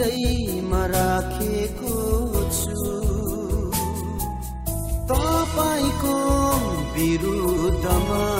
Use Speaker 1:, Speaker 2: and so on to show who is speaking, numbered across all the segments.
Speaker 1: म राखेको छु। तपाईँको विरुद्धमा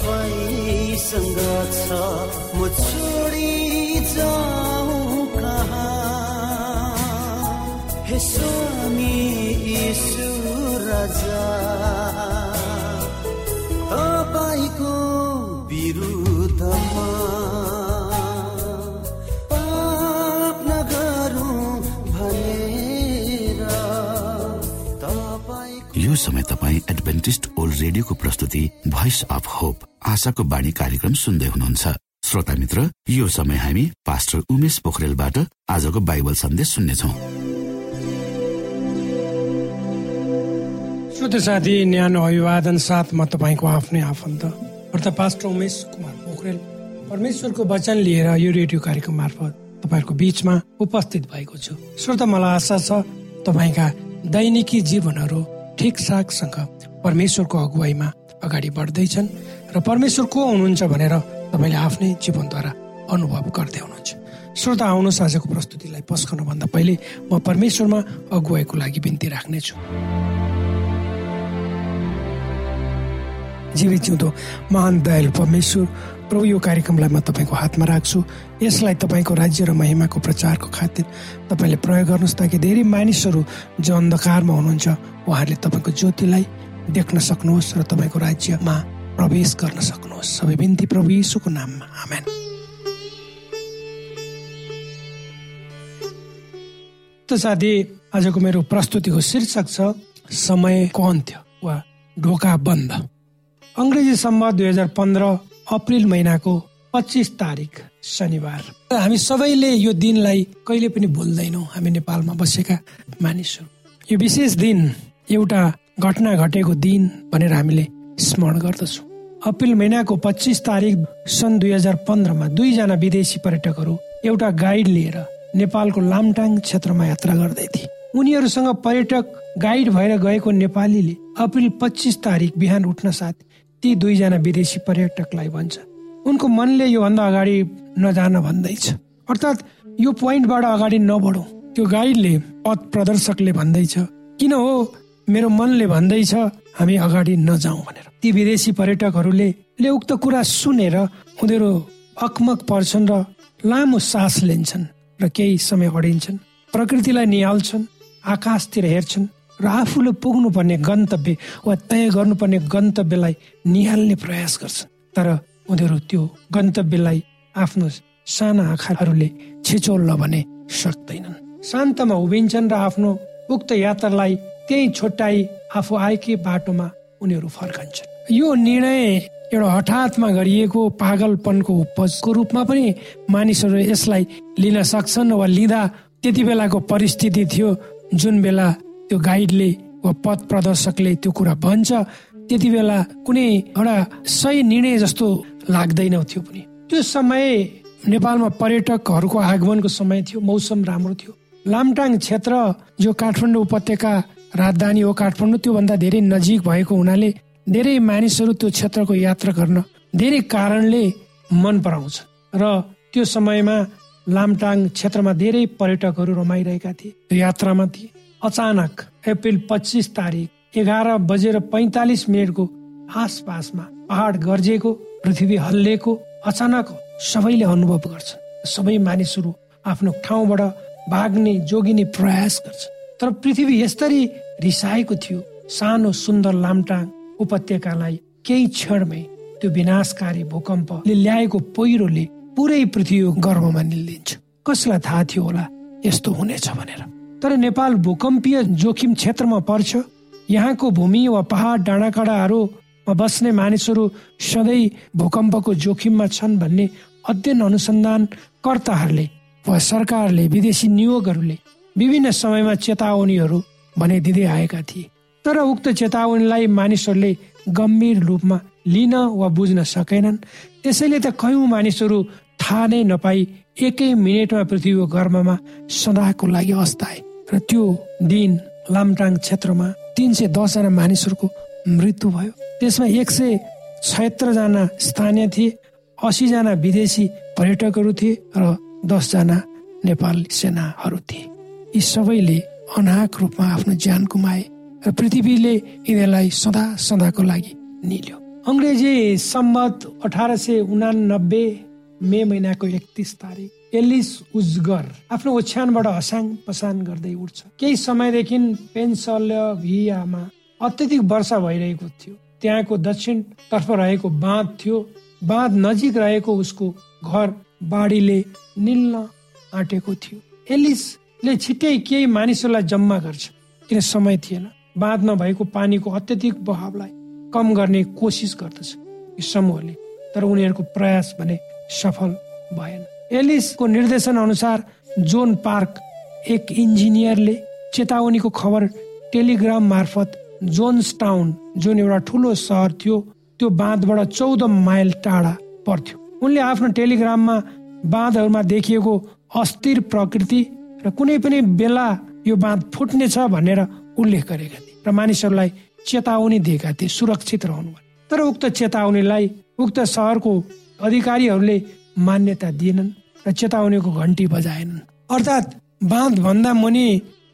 Speaker 1: तपाईँसँग छ। म छोडी जाउँ कहाँ? हे स्वामी यीशु राजा तपाईँको विरुद्धमा
Speaker 2: यो समय तपाईँ एडभेन्टिस्ट ओल्ड रेडियोको प्रस्तुति भोइस अफ होप आशाको बाणी कार्यक्रम सुन्दै हुनुहुन्छ। श्रोता मित्र यो समय हामी पास्टर उमेश पोखरेलबाट आजको बाइबल सन्देश सुन्नेछौ।
Speaker 3: श्रोत साथी न्यानो अभिवादन साथ म तपाईँको आफ्नै आफन्त पास्टर उमेश कुमार पोखरेल। परमेश्वरको वचन लिएर यो रेडियो कार्यक्रम मार्फत तपाईँहरूको बिचमा उपस्थित भएको छु। श्रोता मलाई आशा छ तपाईँका दैनिकी जीवनहरू ठिकठाकसँग परमेश्वरको अगुवाईमा अगाडि बढ्दैछन्। र परमेश्वर को हुनुहुन्छ भनेर तपाईँले आफ्नै जीवनद्वारा अनुभव गर्दै हुनुहुन्छ। श्रोता आउनुहोस् आजको प्रस्तुतिलाई पस्कनुभन्दा पहिले म परमेश्वरमा अगुवाईको लागि बिन्ती राख्नेछु। जीवित जिउँदो महान दयालु परमेश्वर प्रभु यो कार्यक्रमलाई म तपाईँको हातमा राख्छु। यसलाई तपाईँको राज्य र महिमाको प्रचारको खातिर तपाईँले प्रयोग गर्नुहोस् ताकि धेरै मानिसहरू जो अन्धकारमा हुनुहुन्छ उहाँहरूले तपाईँको ज्योतिलाई देख्न सक्नुहोस् र तपाईँको राज्यमा प्रवेश गर्न सक्नुहोस्। सबै बिन्ती प्रभु यीशुको नाममा। आमेन। त साथी आजको मेरो प्रस्तुतिको शीर्षक छ समयको अन्त्य वा ढोका बन्द। अङ्ग्रेजी सम्म दुई हजार पन्ध्र अप्रिल महिनाको पच्चिस तारिक शनिबार। हामी सबैले यो दिनलाई कहिले पनि भुल्दैनौँ। हामी नेपालमा बसेका मानिसहरू। यो विशेष दिन एउटा घटना घटेको दिन भनेर हामीले स्मरण गर्दछौँ। अप्रिल महिनाको पच्चिस तारिक सन् दुई हजार पन्ध्रमा दुईजना विदेशी पर्यटकहरू एउटा गाइड लिएर नेपालको लामटाङ क्षेत्रमा यात्रा गर्दै थिए। उनीहरूसँग पर्यटक गाइड भएर गएको नेपालीले अप्रिल पच्चिस तारिक बिहान उठ्न साथ ती दुईजना विदेशी पर्यटकलाई भन्छ। उनको मनले योभन्दा अगाडि नजान भन्दैछ। अर्थात् यो पोइन्टबाट अगाडि नबढौँ। त्यो गाइडले पथ प्रदर्शकले भन्दैछ किन हो? मेरो मनले भन्दैछ हामी अगाडि नजाउँ भनेर। ती विदेशी पर्यटकहरूले उक्त कुरा सुनेर उनीहरू अकमक पर्छन् र लामो सास लिन्छन् र केही समय अडिन्छन्। प्रकृतिलाई निहाल्छन् आकाशतिर हेर्छन् र आफूले पुग्नुपर्ने गन्तव्य वा तय गर्नुपर्ने गन्तव्यलाई निहाल्ने प्रयास गर्छन्। तर उनीहरू त्यो गन्तव्यलाई आफ्नो साना आँखाहरूले छिचोल्न भने सक्दैनन्। शान्तमा उभिन्छन् र आफ्नो उक्त यात्रालाई त्यही छोटाई आफू आएकै बाटोमा उनीहरू फर्कन्छन्। यो निर्णय एउटा हठातमा गरिएको पागलपनको उपजको रूपमा पनि मानिसहरू यसलाई लिन सक्छन् वा लिँदा त्यति बेलाको परिस्थिति थियो जुन बेला त्यो गाइडले वा पथ प्रदर्शकले त्यो कुरा भन्छ त्यति बेला कुनै एउटा सही निर्णय जस्तो लाग्दैन थियो पनि। त्यो समय नेपालमा पर्यटकहरूको आगमनको समय थियो मौसम राम्रो थियो। लामटाङ क्षेत्र जो काठमाडौँ उपत्यका राजधानी हो काठमाडौँ त्योभन्दा धेरै नजिक भएको हुनाले धेरै मानिसहरू त्यो क्षेत्रको यात्रा गर्न धेरै कारणले मन पराउँछ। र त्यो समयमा लामटाङ क्षेत्रमा धेरै पर्यटकहरू रमाइरहेका थिए। यात्रामा थिए। अचानक अप्रिल पच्चिस तारिक एघार बजेर पैतालिस मिनटको आसपासमा पहाड गर्जेको पृथ्वी हल्लेको अचानक सबैले अनुभव गर्छन् सबै मानिसहरू आफ्नो ठाउँबाट भाग्ने जोगिने प्रयास गर्छ। तर पृथ्वी यसरी रिसाएको थियो। सानो सुन्दर लामटाङ उपत्यकालाई केही क्षणमै त्यो विनाशकारी भूकम्पले ल्याएको पहिरोले पुरै पृथ्वी गर्भमा निलिन्छ कसलाई थाहा थियो होला? यस्तो हुनेछ भनेर। तर नेपाल भूकम्पीय जोखिम क्षेत्रमा पर्छ। यहाँको भूमि वा पहाड डाँडाकाँडाहरूमा बस्ने मानिसहरू सधैँ भूकम्पको जोखिममा छन् भन्ने अध्ययन अनुसन्धानकर्ताहरूले वा सरकारले विदेशी नियोगहरूले विभिन्न समयमा चेतावनीहरू भने दिँदै आएका थिए। तर उक्त चेतावनीलाई मानिसहरूले गम्भीर रूपमा लिन वा बुझ्न सकेनन्। त्यसैले त कयौँ मानिसहरू थाहा नै नपाई एकै मिनटमा पृथ्वीको गर्भमा सदाको लागि अस्ताए। र त्यो दिन लामटाङ क्षेत्रमा तिन सय दसजना मानिसहरूको मृत्यु भयो। त्यसमा एक सय छत्तरजना स्थानीय थिए असीजना विदेशी पर्यटकहरू थिए र दसजना नेपाली सेनाहरू थिए। यी सबैले अनाहक रूपमा आफ्नो ज्यान गुमाए र पृथ्वीले यिनीहरूलाई सदा सदाको लागि निल्यो। अङ्ग्रेजी सम्मत अठार सय उनानब्बे मे महिनाको एकतिस तारिक एलिस उजगर आफ्नो ओछ्यानबाट हसाङ पसाङ गर्दै उठ्छ। केही समयदेखि पेन्सलभियामा अत्यधिक वर्षा भइरहेको थियो। त्यहाँको दक्षिण तर्फ रहेको बाँध थियो। बाँध नजिक रहेको उसको घर बाढीले निल्न आँटेको थियो। एलिसले छिट्टै केही मानिसहरूलाई जम्मा गर्छ। किन समय थिएन। बाँधमा भएको पानीको अत्यधिक बहावलाई कम गर्ने कोसिस गर्दछ यी समूहले। तर उनीहरूको प्रयास भने सफल भएन। एलिसको निर्देशन अनुसार जोन पार्क एक इन्जिनियरले चेतावनीको खबर टेलिग्राम मार्फत जोन्स टाउन जुन एउटा ठुलो सहर थियो त्यो बाँधबाट चौध माइल टाढा पर्थ्यो। उनले आफ्नो टेलिग्राममा बाँधहरूमा देखिएको अस्थिर प्रकृति र कुनै पनि बेला यो बाँध फुट्नेछ भनेर उल्लेख गरेका थिए र मानिसहरूलाई चेतावनी दिएका थिए सुरक्षित रहनु तर उक्त चेतावनीलाई उक्त सहरको अधिकारीहरूले मान्यता दिएनन् र चेतावनीको घन्टी बजाएनन्। अर्थात् बाँध भन्दा मुनि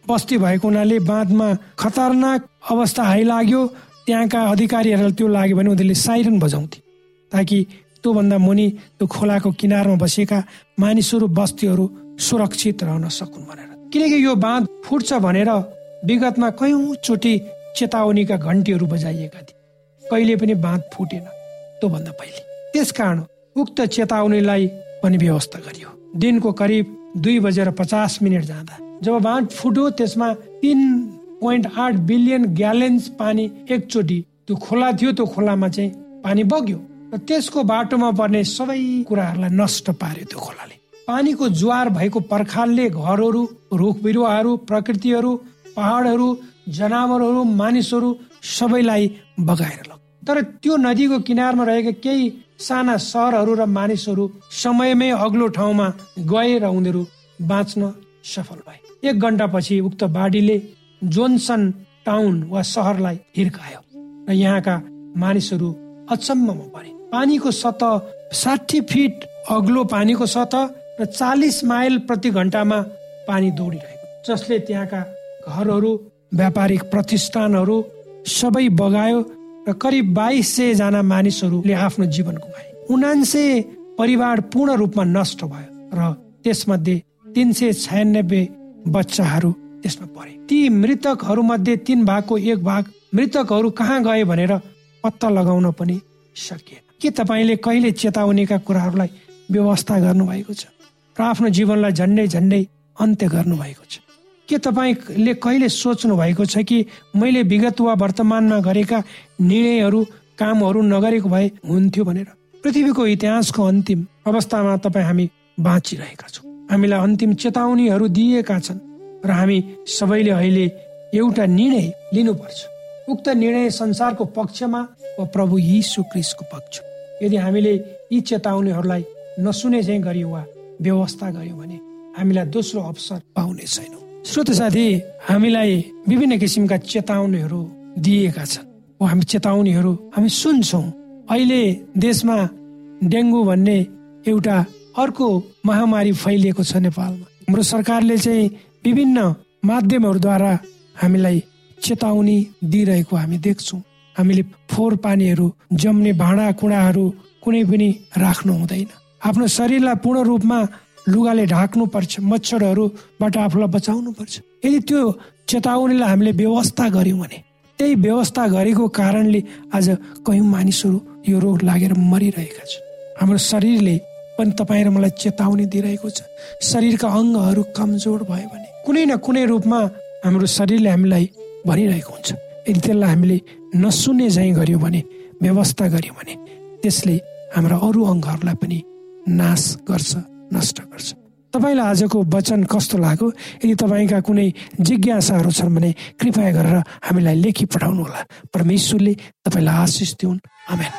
Speaker 3: बस्ती भएको हुनाले बाँधमा खतरनाक अवस्था आइलाग्यो त्यहाँका अधिकारीहरूलाई त्यो लाग्यो भने उनीहरूले साइरन बजाउँथे ताकि त्योभन्दा मुनि त्यो खोलाको किनारमा बसेका मानिसहरू बस्तीहरू सुरक्षित रहन सकुन् भनेर। किनकि यो बाँध फुट्छ भनेर विगतमा कयौँ चोटि चेतावनीका घन्टीहरू बजाइएका थिए। कहिले पनि बाँध फुटेन त्योभन्दा पहिले। त्यस कारण उक्त चेतावनीलाई पनि व्यवस्था गरियो। दिनको करिब दुई बजेर पचास मिनट जाँदा जब बाँध फुट्यो त्यसमा तिन पोइन्ट आठ बिलियन ग्यालेन्स पानी एकचोटि त्यो खोला थियो त्यो खोलामा चाहिँ पानी बग्यो। र त्यसको बाटोमा पर्ने सबै कुराहरूलाई नष्ट पार्यो त्यो खोलाले। पानीको ज्वार भएको पर्खालले घरहरू रुख बिरुवाहरू प्रकृतिहरू पहाडहरू जनावरहरू मानिसहरू सबैलाई बगाएर लग्यो तर त्यो नदीको किनारमा रहेका केही साना सहरहरू र मानिसहरू समयमै अग्लो ठाउँमा गए र उनीहरू बाँच्न सफल भए। एक घन्टापछि उक्त बाढीले जोन्सन टाउन वा सहरलाई हिर्कायो र यहाँका मानिसहरू अचम्ममा परे। पानीको सतह साठी फिट अग्लो पानीको सतह र चालिस माइल प्रति घन्टामा पानी दौडिरहेको जसले त्यहाँका घरहरू व्यापारिक प्रतिष्ठानहरू सबै बगायो र करिब बाइस सय जना मानिसहरूले आफ्नो जीवन गुमाए। उनान्से परिवार पूर्ण रूपमा नष्ट भयो र त्यसमध्ये तिन सय छयानब्बे बच्चाहरू त्यसमा परे। ती मृतकहरू मध्ये तीन भागको एक भाग मृतकहरू कहाँ गए भनेर पत्ता लगाउन पनि सकिएन। के तपाईँले कहिले चेतावनीका कुराहरूलाई व्यवस्था गर्नुभएको छ? र आफ्नो जीवनलाई झन्डै झन्डै अन्त्य गर्नुभएको छ। के तपाईँले कहिले सोच्नु भएको छ कि मैले विगत वा वर्तमानमा गरेका निर्णयहरू कामहरू नगरेको भए हुन्थ्यो भनेर? पृथ्वीको इतिहासको अन्तिम अवस्थामा तपाईँ हामी बाँचिरहेका छौँ। हामीलाई अन्तिम चेतावनीहरू दिएका छन् र हामी सबैले अहिले एउटा निर्णय लिनुपर्छ। उक्त निर्णय संसारको पक्षमा वा प्रभु यीशु क्रिस्टको पक्ष। यदि हामीले यी चेतावनीहरूलाई नसुने चाहिँ गर्यौँ वा व्यवस्था गर्यौँ भने हामीलाई दोस्रो अवसर पाउने छैनौँ। श्रोत साथी हामीलाई विभिन्न किसिमका चेतावनीहरू दिएका छन्। हामी चेतावनीहरू हामी सुन्छौँ। अहिले देशमा डेङ्गु भन्ने एउटा अर्को महामारी फैलिएको छ नेपालमा। हाम्रो सरकारले चाहिँ विभिन्न माध्यमहरूद्वारा हामीलाई चेतावनी दिइरहेको हामी देख्छौँ। हामीले फोहोर पानीहरू जम्ने भाँडा कुँडाहरू कुनै पनि राख्नु हुँदैन। आफ्नो शरीरलाई पूर्ण रूपमा लुगाले ढाक्नु पर्छ मच्छरहरूबाट आफूलाई बचाउनु पर्छ यदि त्यो चेतावनीलाई हामीले व्यवस्था गर्यौँ भने त्यही व्यवस्था गरेको कारणले आज कयौँ मानिसहरू यो रोग लागेर मरिरहेका छन्। हाम्रो शरीरले पनि तपाईँ र मलाई चेतावनी दिइरहेको छ। शरीरका अङ्गहरू कमजोर भयो भने कुनै न कुनै रूपमा हाम्रो शरीरले हामीलाई भनिरहेको हुन्छ। यदि त्यसलाई हामीले नसुन्ने झैँ गर्यौँ भने व्यवस्था गर्यौँ भने त्यसले हाम्रा अरू अङ्गहरूलाई पनि नाश गर्छ नष्ट गर्छ। तपाईँलाई आजको वचन कस्तो लाग्यो? यदि तपाईँका कुनै जिज्ञासाहरू छन् भने कृपया गरेर हामीलाई लेखी पठाउनुहोला परमेश्वरले तपाईँलाई आशिष दिउन्। आमेन।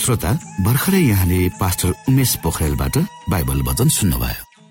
Speaker 2: श्रोता भर्खरै यहाँले पास्टर उमेश पोखरेलबाट बाइबल वचन सुन्नुभयो।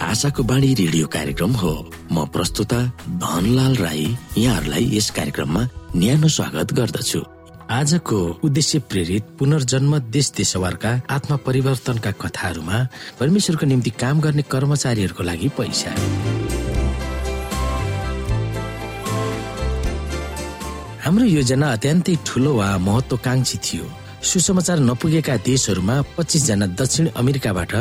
Speaker 4: आशाको बाणी रेडियो कार्यक्रम हो। म प्रस्तुता धनलाल राई यहाँहरूलाई यस कार्यक्रममा न्यानो स्वागत गर्दछु। आजको उद्देश्य प्रेरित पुनर्जन्म देश देशवारका आत्मा परिवर्तनका कथाहरूमा परमेश्वरको निम्ति काम गर्ने कर्मचारीहरूको लागि पैसा। हाम्रो योजना अत्यन्तै ठुलो वा महत्वकांक्षी थियो। सुसमाचार नपुगेका देशहरूमा पच्चिस जना दक्षिण अमेरिकाबाट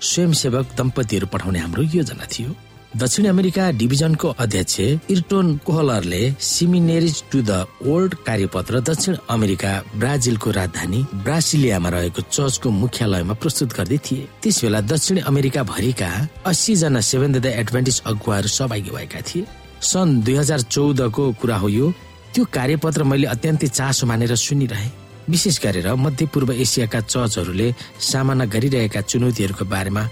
Speaker 4: स्वयंसेवक दम्पतिहरू पठाउने हाम्रो योजना थियो। दक्षिण अमेरिका डिभिजनको अध्यक्ष इर्टोन कोहलरले सिमिनेरिज टु द ओल्ड कार्यपत्र दक्षिण अमेरिका ब्राजिलको राजधानी ब्रासिलियामा रहेको चर्चको मुख्यालयमा प्रस्तुत गर्दै थिए। त्यस बेला दक्षिण अमेरिका भरिका अस्सी जना सेभेन द एडभान्टेज अगुवाहरू सहभागी भएका थिए। सन् दुई हजार चौधको कुरा हो यो। त्यो कार्यपत्र मैले अत्यन्तै चासो मानेर सुनिरहे। विशेष गरेर मध्यपूर्व एसियाका चर्चहरूले सामना गरिरहेका चुनौतीहरूको बारेमा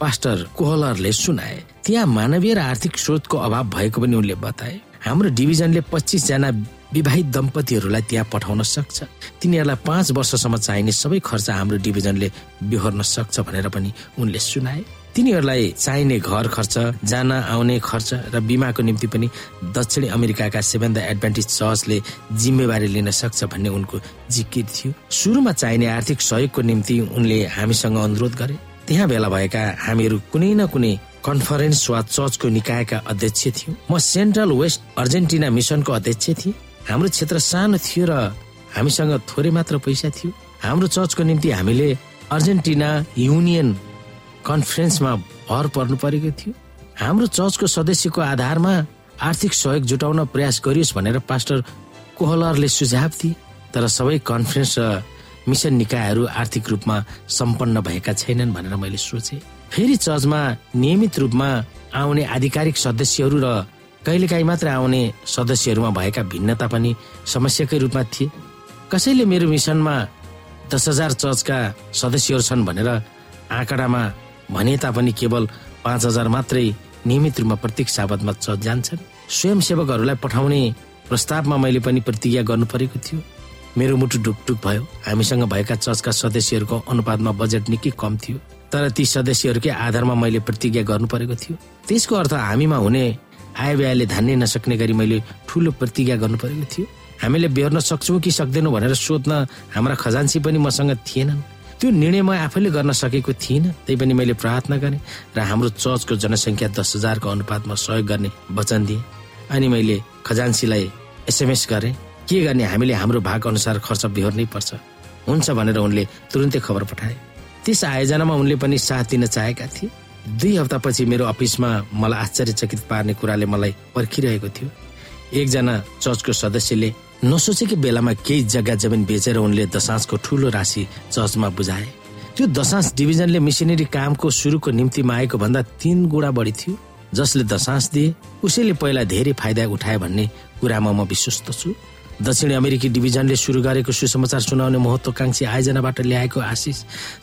Speaker 4: पास्टर कोहलरले सुनाए। त्यहाँ मानवीय र आर्थिक स्रोतको अभाव भएको पनि उनले बताए। हाम्रो डिभिजनले पच्चिस जना विवाहित दम्पतिहरूलाई त्यहाँ पठाउन सक्छ। तिनीहरूलाई पाँच वर्षसम्म चाहिने सबै खर्च हाम्रो डिभिजनले बिहोर्न सक्छ भनेर पनि उनले सुनाए। तिनीहरूलाई चाहिने घर खर्च जान आउने खर्च र बिमाको निम्ति पनि दक्षिण अमेरिकाका सेभेन द एडभान्टेज चर्चले जिम्मेवारी लिन सक्छ भन्ने उनको जिकिर थियो। सुरुमा चाहिने आर्थिक सहयोगको निम्ति उनले हामीसँग अनुरोध गरे। त्यहाँ भेला भएका हामीहरू कुनै न कुनै कन्फरेन्स वा चर्चको निकायका अध्यक्ष थियौँ। म सेन्ट्रल वेस्ट अर्जेन्टिना मिसनको अध्यक्ष थिएँ। हाम्रो क्षेत्र सानो थियो र हामीसँग थोरै मात्र पैसा थियो। हाम्रो चर्चको निम्ति हामीले अर्जेन्टिना युनियन कन्फरेन्समा भर पर्नु परेको थियो। हाम्रो चर्चको सदस्यको आधारमा आर्थिक सहयोग जुटाउन प्रयास गरियोस् भनेर पास्टर कोहलरले सुझाव दिए तर सबै कन्फरेन्स र मिसन निकायहरू आर्थिक रूपमा सम्पन्न भएका छैनन् भनेर मैले सोचे। फेरि चर्चमा नियमित रूपमा आउने आधिकारिक सदस्यहरू र कहिलेकाहीँ मात्र आउने सदस्यहरूमा भएका भिन्नता पनि समस्याकै रूपमा थिए। कसैले मेरो मिसनमा दस हजार चर्चका सदस्यहरू छन् भनेर आँकडामा भने तापनि केवल पाँच हजार मात्रै नियमित रूपमा प्रत्येक साबतमा जान्छन्। स्वयंसेवकहरूलाई पठाउने प्रस्तावमा मैले पनि प्रतिज्ञा गर्नु परेको थियो। मेरो मुटु ढुकढुक भयो। हामीसँग भएका चर्चका सदस्यहरूको अनुपातमा बजेट निकै कम थियो। तर ती सदस्यहरूकै आधारमा मैले प्रतिज्ञा गर्नु परेको थियो। त्यसको अर्थ हामीमा हुने आय व्ययले धान्नै नसक्ने गरी मैले ठुलो प्रतिज्ञा गर्नु परेको थियो। हामीले बेहोर्न सक्छौँ कि सक्दैनौँ भनेर सोध्न हाम्रा खजान्सी पनि मसँग थिएनन्। त्यो निर्णय म आफैले गर्न सकेको थिइनँ। त्यही पनि मैले प्रार्थना गरेँ र हाम्रो चर्चको जनसङ्ख्या दस हजारको अनुपातमा सहयोग गर्ने वचन दिएँ। अनि मैले खजान्सीलाई एसएमएस गरेँ। के गर्ने हामीले हाम्रो भाग अनुसार खर्च बेहोर्नै पर्छ। हुन्छ भनेर उनले तुरन्तै खबर पठाए। त्यस आयोजनामा उनले पनि साथ दिन चाहेका थिए। दुई हप्तापछि मेरो अफिसमा मलाई आश्चर्यचकित पार्ने कुराले मलाई पर्खिरहेको थियो। एकजना चर्चको सदस्यले नसोचेकै बेलामा केही जग्गा जमिन बेचेर उनले दशांशको ठुलो राशि चर्चमा बुझाए। त्यो दशांश डिभिजनले मिसनरी कामको सुरुको निम्ति मागेको भन्दा तीन गुणा बढी थियो जसले दशांश दिए उसैले पहिला धेरै फाइदा उठाए भन्ने कुरामा म विश्वस्त छु। दक्षिण अमेरिकी डिभिजनले सुरु गरेको सुसमाचार सुनाउने महत्वकांक्षी आयोजनाबाट ल्याएको आशिष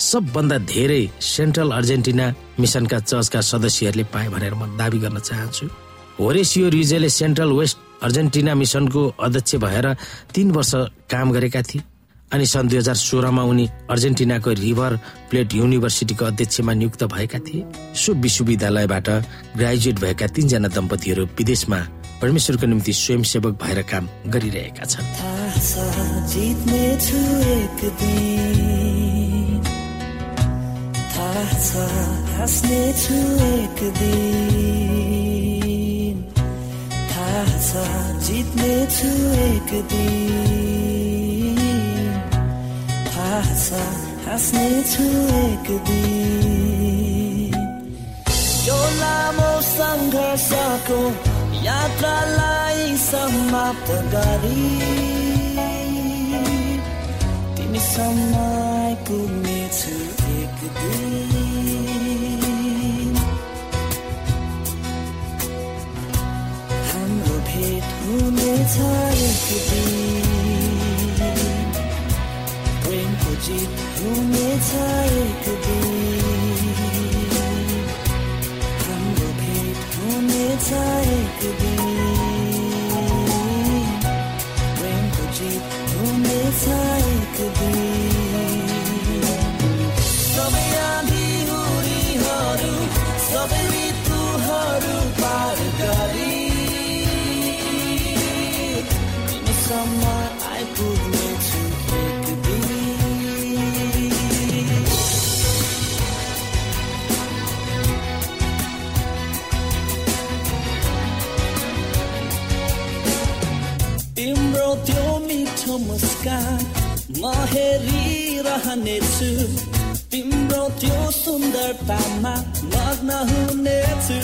Speaker 4: सबभन्दा धेरै सेन्ट्रल अर्जेन्टिना मिसनका चर्चका सदस्यहरूले पाए भनेर म दावी गर्न चाहन्छु। होरेसियो रिजेले सेन्ट्रल वेस्ट अर्जेन्टिना मिसनको अध्यक्ष भएर तीन वर्ष काम गरेका थिए अनि सन् दुई हजार सोह्रमा उनी अर्जेन्टिनाको रिभर प्लेट युनिभर्सिटीको अध्यक्षमा नियुक्त भएका थिए सो विश्वविद्यालयबाट ग्रेजुएट भएका तीनजना दम्पतिहरू विदेशमा परमेश्वरको निम्ति स्वयंसेवक भएर काम गरिरहेका छन्
Speaker 1: थाहा छ जित्नेछु एक दिन। थाहा छ हाँस्नेछु एक दिन। यो लामो सङ्घर्षको यात्रालाई समाप्त गरी। तिमीसम्म आइपुग्नेछु एक दिन। हुनेछ एक दिन प्रेमको जित हुनेछ एक दिन मुस्कान म हेरिरहनेछु तिम्रो त्यो सुन्दरतामा मग्न हुनेछु।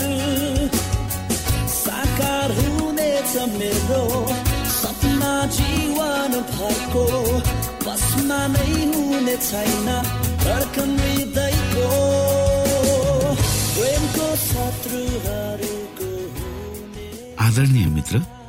Speaker 1: साकार हुनेछ मेरो सपना जीवन भरको। बसमा नै हुने छैन हृदयको। प्रेमको शत्रुहरूको
Speaker 2: आदरणीय मित्र